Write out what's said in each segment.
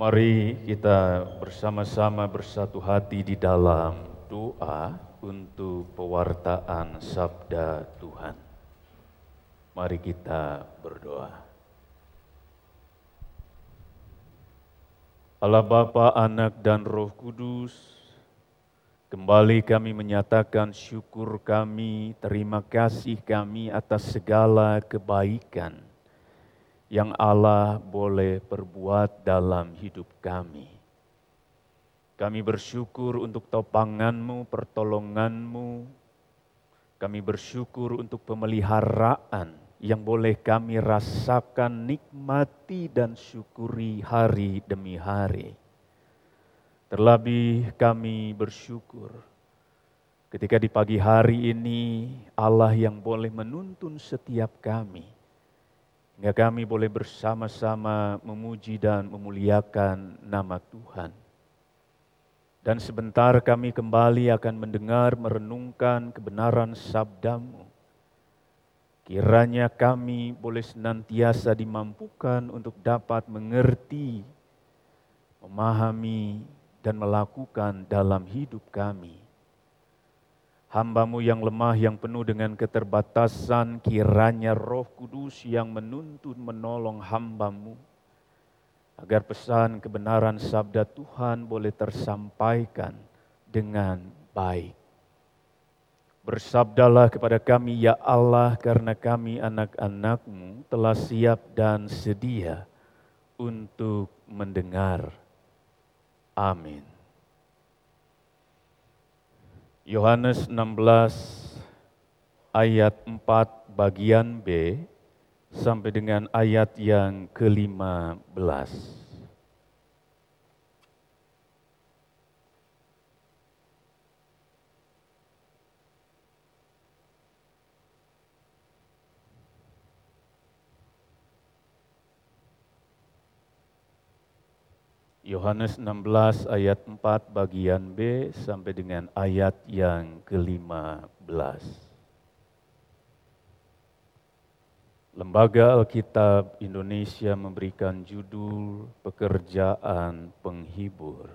Mari kita bersama-sama bersatu hati di dalam doa untuk pewartaan sabda Tuhan. Mari kita berdoa. Allah Bapa, Anak, dan Roh Kudus, kembali kami menyatakan syukur kami, terima kasih kami atas segala kebaikan yang Allah boleh perbuat dalam hidup kami. Kami bersyukur untuk topanganmu, pertolonganmu. Kami bersyukur untuk pemeliharaan yang boleh kami rasakan, nikmati dan syukuri hari demi hari. Terlebih kami bersyukur ketika di pagi hari ini Allah yang boleh menuntun setiap kami Hingga kami boleh bersama-sama memuji dan memuliakan nama Tuhan. Dan sebentar kami kembali akan mendengar merenungkan kebenaran sabdamu. Kiranya kami boleh senantiasa dimampukan untuk dapat mengerti, memahami, dan melakukan dalam hidup kami hambamu yang lemah yang penuh dengan keterbatasan kiranya roh kudus yang menuntun menolong hambamu agar pesan kebenaran sabda Tuhan boleh tersampaikan dengan baik. Bersabdalah kepada kami, Ya Allah, karena kami anak-anakmu telah siap dan sedia untuk mendengar. Amin. Yohanes 16 ayat 4 bagian B sampai dengan ayat yang ke-15. Yohanes 16 ayat 4 bagian B sampai dengan ayat yang ke-15. Lembaga Alkitab Indonesia memberikan judul Pekerjaan Penghibur.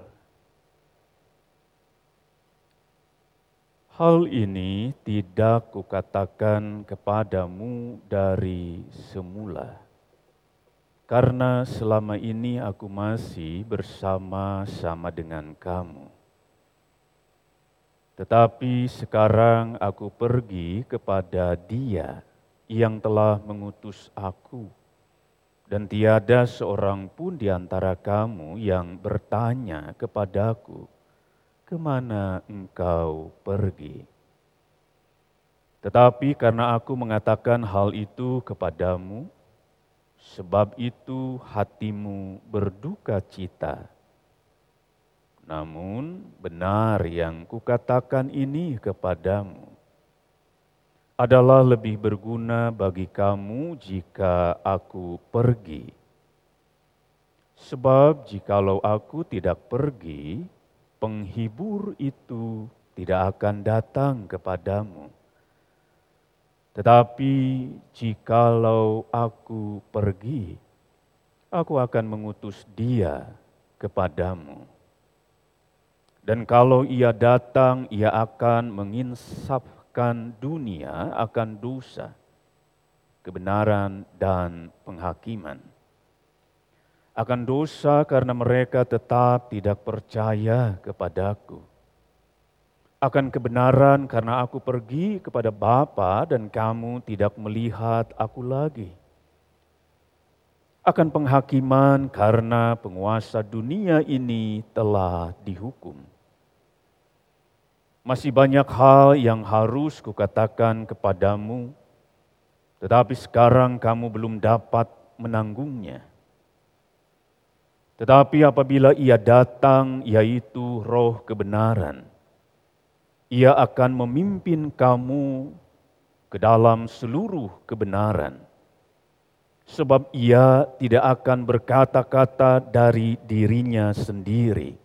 Hal ini tidak kukatakan kepadamu dari semula karena selama ini aku masih bersama-sama dengan kamu. Tetapi sekarang aku pergi kepada Dia yang telah mengutus aku, dan tiada seorang pun di antara kamu yang bertanya kepadaku, "Ke mana engkau pergi?" Tetapi karena aku mengatakan hal itu kepadamu, Sebab itu hatimu berduka cita. Namun benar yang kukatakan ini kepadamu adalah lebih berguna bagi kamu jika aku pergi. Sebab jikalau aku tidak pergi, penghibur itu tidak akan datang kepadamu. Tetapi jikalau aku pergi, aku akan mengutus dia kepadamu. Dan kalau ia datang, ia akan menginsafkan dunia akan dosa, kebenaran, dan penghakiman. Akan dosa karena mereka tetap tidak percaya kepadaku akan kebenaran karena aku pergi kepada Bapa dan kamu tidak melihat aku lagi. Akan penghakiman karena penguasa dunia ini telah dihukum. Masih banyak hal yang harus kukatakan kepadamu, tetapi sekarang kamu belum dapat menanggungnya. Tetapi apabila ia datang, yaitu roh kebenaran, ia akan memimpin kamu ke dalam seluruh kebenaran. Sebab ia tidak akan berkata-kata dari dirinya sendiri.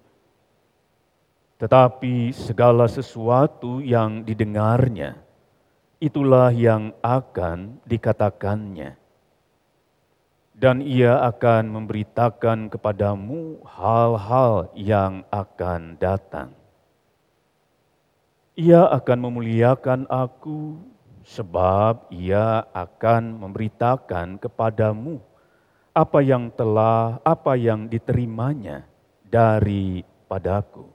Tetapi segala sesuatu yang didengarnya, itulah yang akan dikatakannya. dan ia akan memberitakan kepadamu hal-hal yang akan datang. Ia akan memuliakan aku, sebab ia akan memberitakan kepadamu apa yang telah, apa yang diterimanya daripadaku.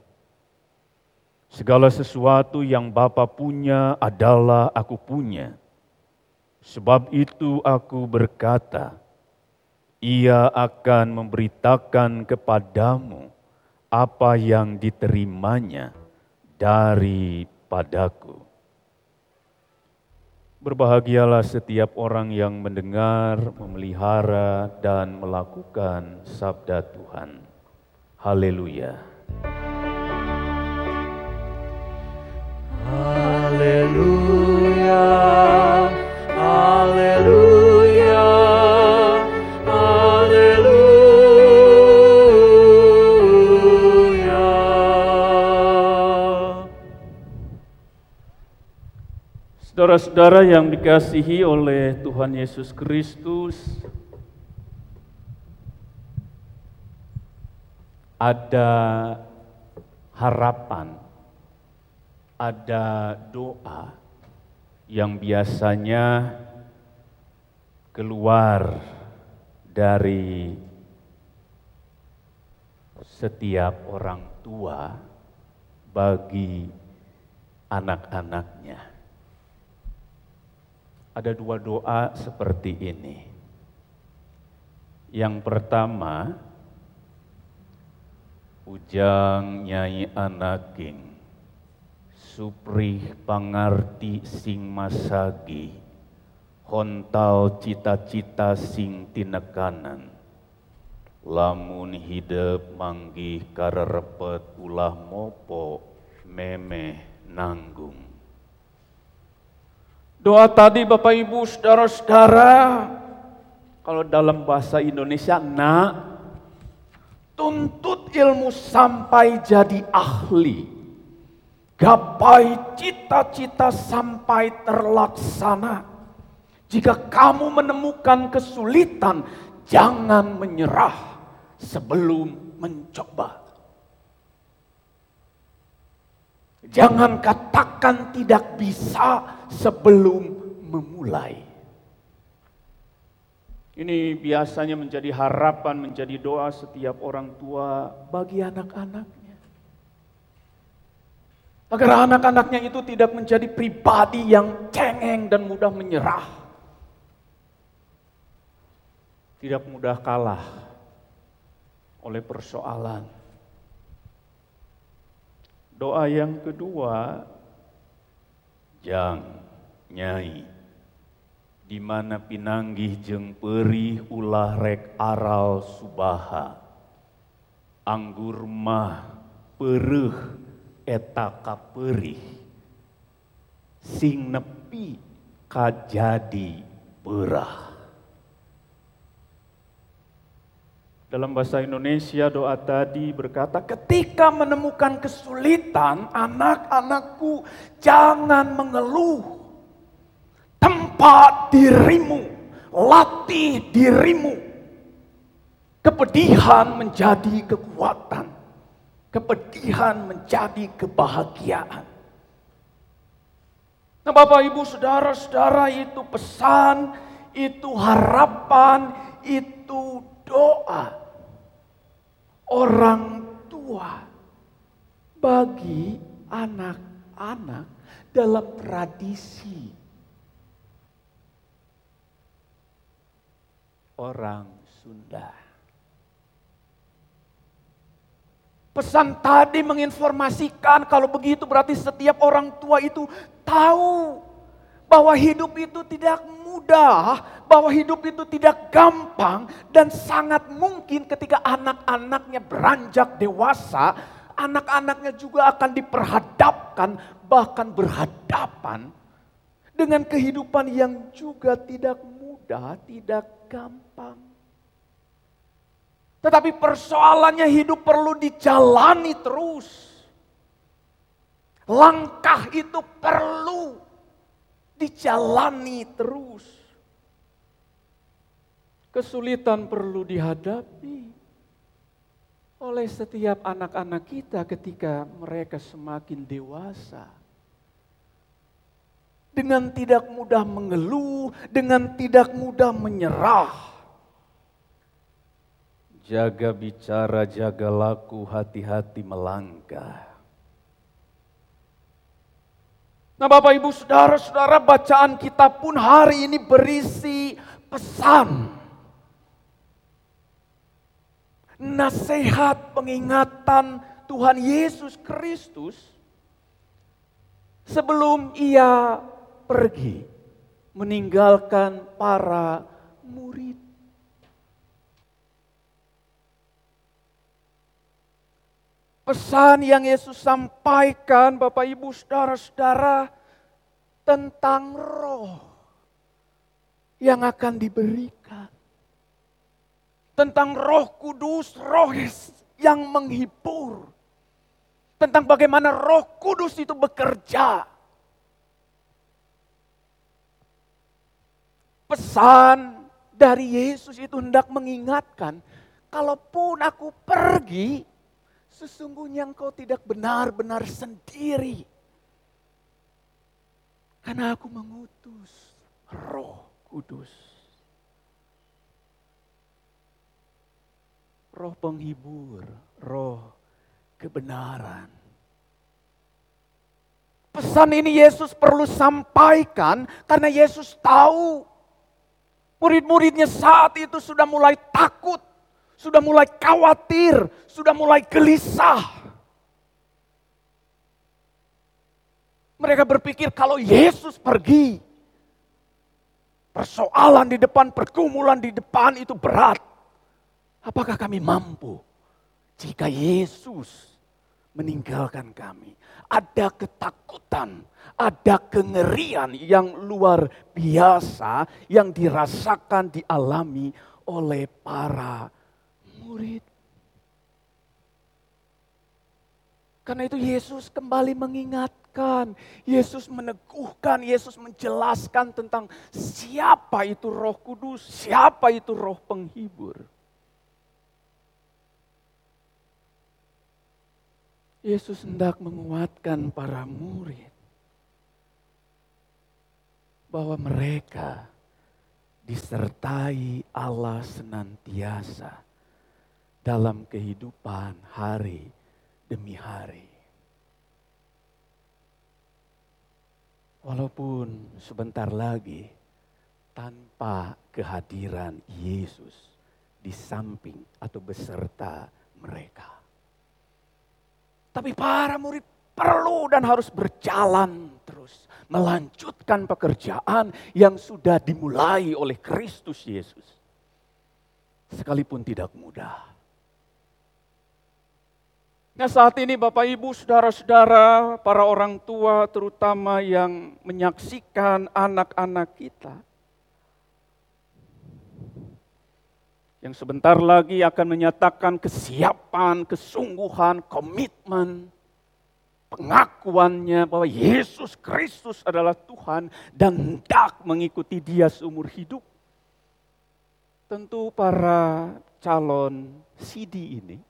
Segala sesuatu yang Bapa punya adalah aku punya. Sebab itu aku berkata, ia akan memberitakan kepadamu apa yang diterimanya daripadaku. Berbahagialah setiap orang yang mendengar, memelihara, dan melakukan sabda Tuhan. Haleluya! Haleluya! Haleluya! Saudara-saudara yang dikasihi oleh Tuhan Yesus Kristus, ada harapan, ada doa yang biasanya keluar dari setiap orang tua bagi anak-anaknya ada dua doa seperti ini. Yang pertama, Ujang Nyai Anaking, Suprih Pangarti Sing Masagi, Hontal Cita-Cita Sing Tinekanan, Lamun Hidup Manggih Karerepet Ulah Mopo Memeh Nanggung. Doa tadi Bapak Ibu, saudara-saudara, kalau dalam bahasa Indonesia, nak, tuntut ilmu sampai jadi ahli. Gapai cita-cita sampai terlaksana. Jika kamu menemukan kesulitan, jangan menyerah sebelum mencoba. Jangan katakan tidak bisa sebelum memulai. Ini biasanya menjadi harapan, menjadi doa setiap orang tua bagi anak-anaknya. Agar anak-anaknya itu tidak menjadi pribadi yang cengeng dan mudah menyerah. Tidak mudah kalah oleh persoalan. Doa yang kedua Jang, Nyai, di mana pinanggih jeng perih ulah rek aral subaha, anggur mah perih eta kaperih, sing nepi kajadi perah. Dalam bahasa Indonesia doa tadi berkata, ketika menemukan kesulitan anak-anakku jangan mengeluh. Tempat dirimu, latih dirimu. Kepedihan menjadi kekuatan. Kepedihan menjadi kebahagiaan. Nah Bapak Ibu Saudara-saudara itu pesan, itu harapan, itu doa orang tua bagi anak-anak dalam tradisi orang Sunda. Pesan tadi menginformasikan kalau begitu berarti setiap orang tua itu tahu bahwa hidup itu tidak mudah, bahwa hidup itu tidak gampang, dan sangat mungkin ketika anak-anaknya beranjak dewasa, anak-anaknya juga akan diperhadapkan, bahkan berhadapan dengan kehidupan yang juga tidak mudah, tidak gampang. Tetapi persoalannya hidup perlu dijalani terus. Langkah itu perlu dijalani terus. kesulitan perlu dihadapi oleh setiap anak-anak kita ketika mereka semakin dewasa. Dengan tidak mudah mengeluh, dengan tidak mudah menyerah. Jaga bicara, jaga laku, hati-hati melangkah. Nah Bapak Ibu Saudara-saudara bacaan kita pun hari ini berisi pesan nasihat pengingatan Tuhan Yesus Kristus sebelum ia pergi meninggalkan para murid. Pesan yang Yesus sampaikan Bapak Ibu Saudara-saudara tentang roh yang akan diberikan tentang Roh Kudus, Roh yang menghibur, tentang bagaimana Roh Kudus itu bekerja. Pesan dari Yesus itu hendak mengingatkan, kalaupun aku pergi, sesungguhnya engkau tidak benar-benar sendiri. Karena aku mengutus Roh Kudus. roh penghibur, roh kebenaran. Pesan ini Yesus perlu sampaikan karena Yesus tahu murid-muridnya saat itu sudah mulai takut, sudah mulai khawatir, sudah mulai gelisah. Mereka berpikir kalau Yesus pergi, persoalan di depan, pergumulan di depan itu berat. Apakah kami mampu jika Yesus meninggalkan kami? Ada ketakutan, ada kengerian yang luar biasa yang dirasakan, dialami oleh para murid. Karena itu Yesus kembali mengingatkan, Yesus meneguhkan, Yesus menjelaskan tentang siapa itu Roh Kudus, siapa itu Roh Penghibur. Yesus hendak menguatkan para murid bahwa mereka disertai Allah senantiasa dalam kehidupan hari demi hari. Walaupun sebentar lagi tanpa kehadiran Yesus di samping atau beserta mereka. Tapi para murid perlu dan harus berjalan terus. Melanjutkan pekerjaan yang sudah dimulai oleh Kristus Yesus. Sekalipun tidak mudah. Nah saat ini Bapak Ibu, Saudara-saudara, para orang tua terutama yang menyaksikan anak-anak kita. yang sebentar lagi akan menyatakan kesiapan, kesungguhan, komitmen, pengakuannya bahwa Yesus Kristus adalah Tuhan dan hendak mengikuti dia seumur hidup. Tentu para calon CD ini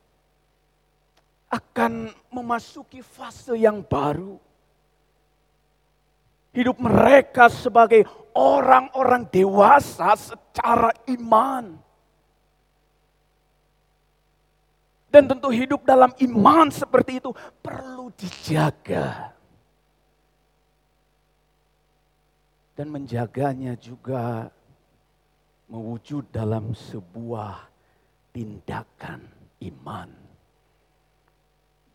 akan memasuki fase yang baru. Hidup mereka sebagai orang-orang dewasa secara iman Dan tentu hidup dalam iman seperti itu perlu dijaga. Dan menjaganya juga mewujud dalam sebuah tindakan iman.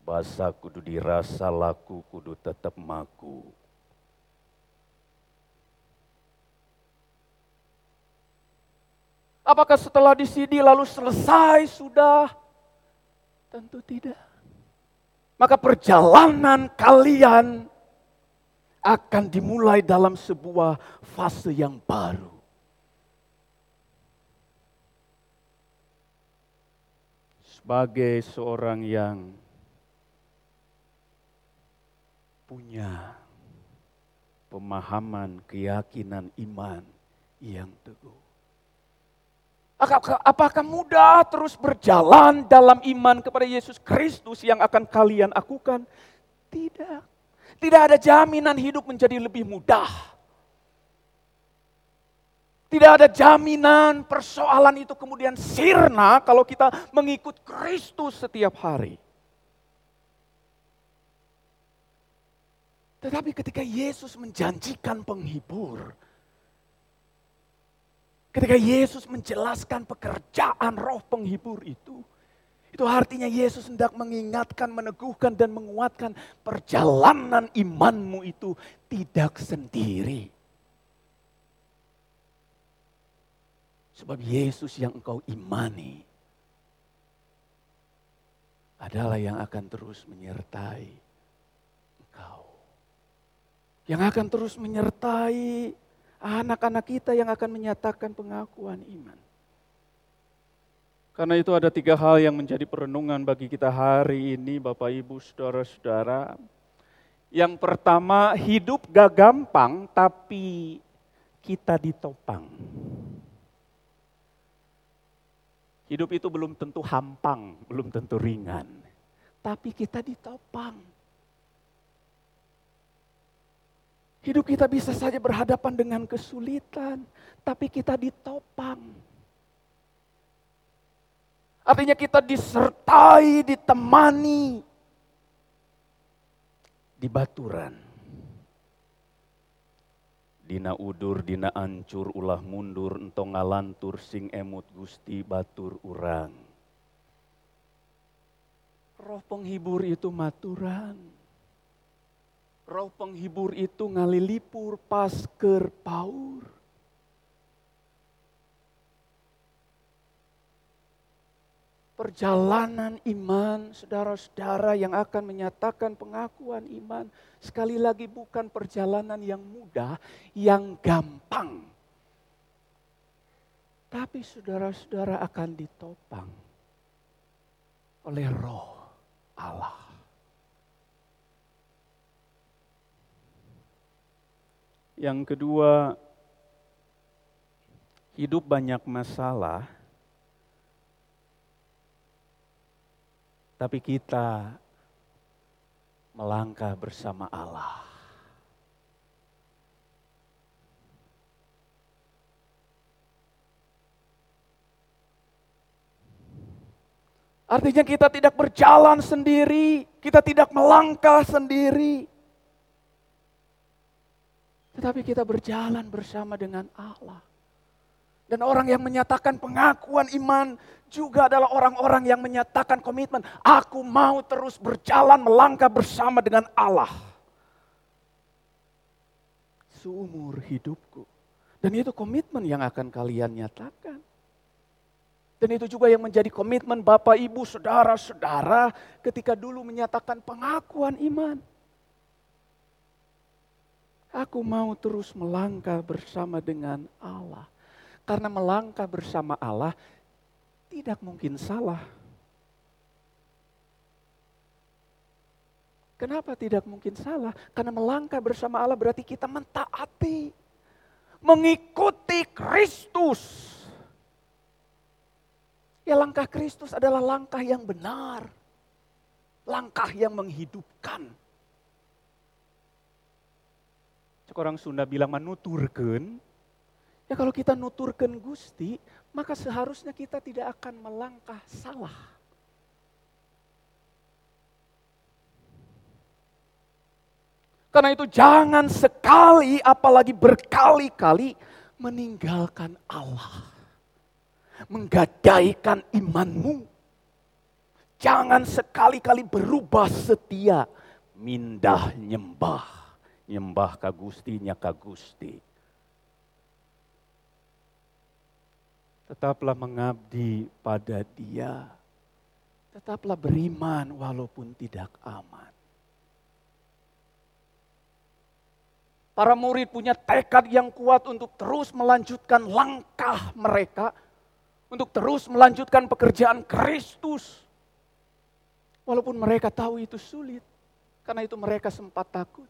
Bahasa kudu dirasa laku kudu tetap maku. Apakah setelah di sini lalu selesai sudah? Tentu tidak. Maka perjalanan kalian akan dimulai dalam sebuah fase yang baru. Sebagai seorang yang punya pemahaman, keyakinan, iman yang teguh. Apakah mudah terus berjalan dalam iman kepada Yesus Kristus yang akan kalian lakukan? Tidak. Tidak ada jaminan hidup menjadi lebih mudah. Tidak ada jaminan persoalan itu kemudian sirna kalau kita mengikut Kristus setiap hari. Tetapi ketika Yesus menjanjikan penghibur, ketika Yesus menjelaskan pekerjaan roh penghibur itu, itu artinya Yesus hendak mengingatkan, meneguhkan, dan menguatkan perjalanan imanmu itu tidak sendiri. Sebab Yesus yang engkau imani adalah yang akan terus menyertai. Yang akan terus menyertai anak-anak kita yang akan menyatakan pengakuan iman. Karena itu ada tiga hal yang menjadi perenungan bagi kita hari ini Bapak Ibu Saudara-saudara. Yang pertama hidup gak gampang tapi kita ditopang. Hidup itu belum tentu hampang, belum tentu ringan. Tapi kita ditopang. Hidup kita bisa saja berhadapan dengan kesulitan, tapi kita ditopang. Artinya kita disertai, ditemani di baturan. Dina udur, dina ancur, ulah mundur, entong ngalantur, sing emut gusti batur urang. Roh penghibur itu maturan. Roh penghibur itu ngalilipur pasker paur. perjalanan iman, saudara-saudara yang akan menyatakan pengakuan iman, sekali lagi bukan perjalanan yang mudah, yang gampang. Tapi saudara-saudara akan ditopang oleh roh Allah. Yang kedua, hidup banyak masalah, tapi kita melangkah bersama Allah. Artinya kita tidak berjalan sendiri, kita tidak melangkah sendiri. Tetapi kita berjalan bersama dengan Allah. Dan orang yang menyatakan pengakuan iman juga adalah orang-orang yang menyatakan komitmen. Aku mau terus berjalan melangkah bersama dengan Allah. Seumur hidupku. Dan itu komitmen yang akan kalian nyatakan. Dan itu juga yang menjadi komitmen Bapak, Ibu, Saudara-saudara ketika dulu menyatakan pengakuan iman. Aku mau terus melangkah bersama dengan Allah. Karena melangkah bersama Allah tidak mungkin salah. Kenapa tidak mungkin salah? Karena melangkah bersama Allah berarti kita mentaati. Mengikuti Kristus. Ya langkah Kristus adalah langkah yang benar. Langkah yang menghidupkan. Seorang Sunda bilang menuturkan, Ya kalau kita nuturkan Gusti, maka seharusnya kita tidak akan melangkah salah. Karena itu jangan sekali apalagi berkali-kali meninggalkan Allah. Menggadaikan imanmu. Jangan sekali-kali berubah setia. Mindah nyembah. Nyembah kagustinya kagusti. tetaplah mengabdi pada Dia. Tetaplah beriman walaupun tidak aman. Para murid punya tekad yang kuat untuk terus melanjutkan langkah mereka, untuk terus melanjutkan pekerjaan Kristus. Walaupun mereka tahu itu sulit, karena itu mereka sempat takut.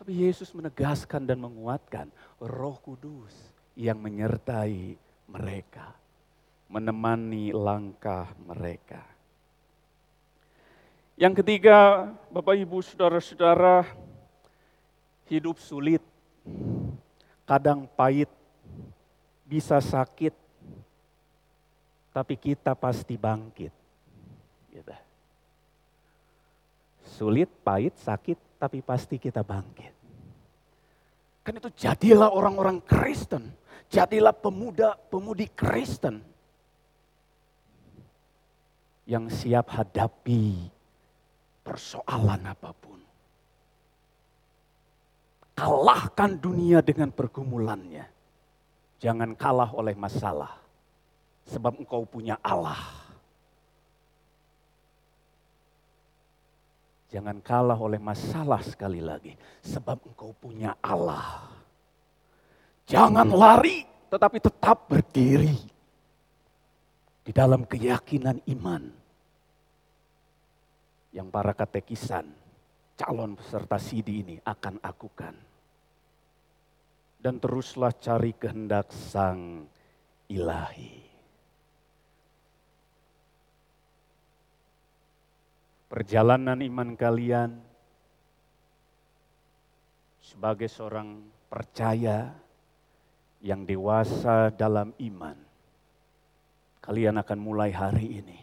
Tapi Yesus menegaskan dan menguatkan Roh Kudus yang menyertai mereka. menemani langkah mereka. Yang ketiga, Bapak Ibu Saudara-saudara, hidup sulit, kadang pahit, bisa sakit, tapi kita pasti bangkit. Gitu. Sulit, pahit, sakit, tapi pasti kita bangkit. Kan itu jadilah orang-orang Kristen, jadilah pemuda-pemudi Kristen yang siap hadapi persoalan apa pun. Kalahkan dunia dengan pergumulannya. Jangan kalah oleh masalah. Sebab engkau punya Allah. Jangan kalah oleh masalah sekali lagi. Sebab engkau punya Allah. Jangan lari tetapi tetap berdiri. Di dalam keyakinan iman yang para katekisan, calon peserta sidi ini akan akukan. Dan teruslah cari kehendak sang ilahi. Perjalanan iman kalian sebagai seorang percaya yang dewasa dalam iman, kalian akan mulai hari ini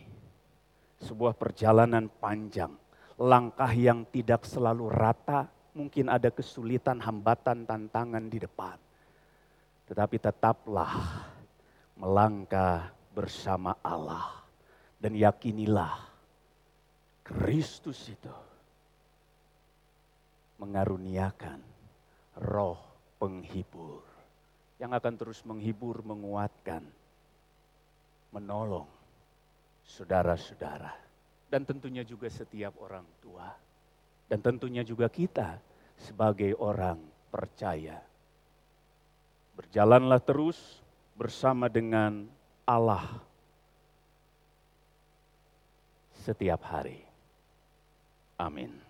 sebuah perjalanan panjang, langkah yang tidak selalu rata, mungkin ada kesulitan, hambatan, tantangan di depan. Tetapi tetaplah melangkah bersama Allah dan yakinilah Kristus itu mengaruniakan roh penghibur yang akan terus menghibur, menguatkan, menolong saudara-saudara, dan tentunya juga setiap orang tua, dan tentunya juga kita sebagai orang percaya. Berjalanlah terus bersama dengan Allah setiap hari. Amin.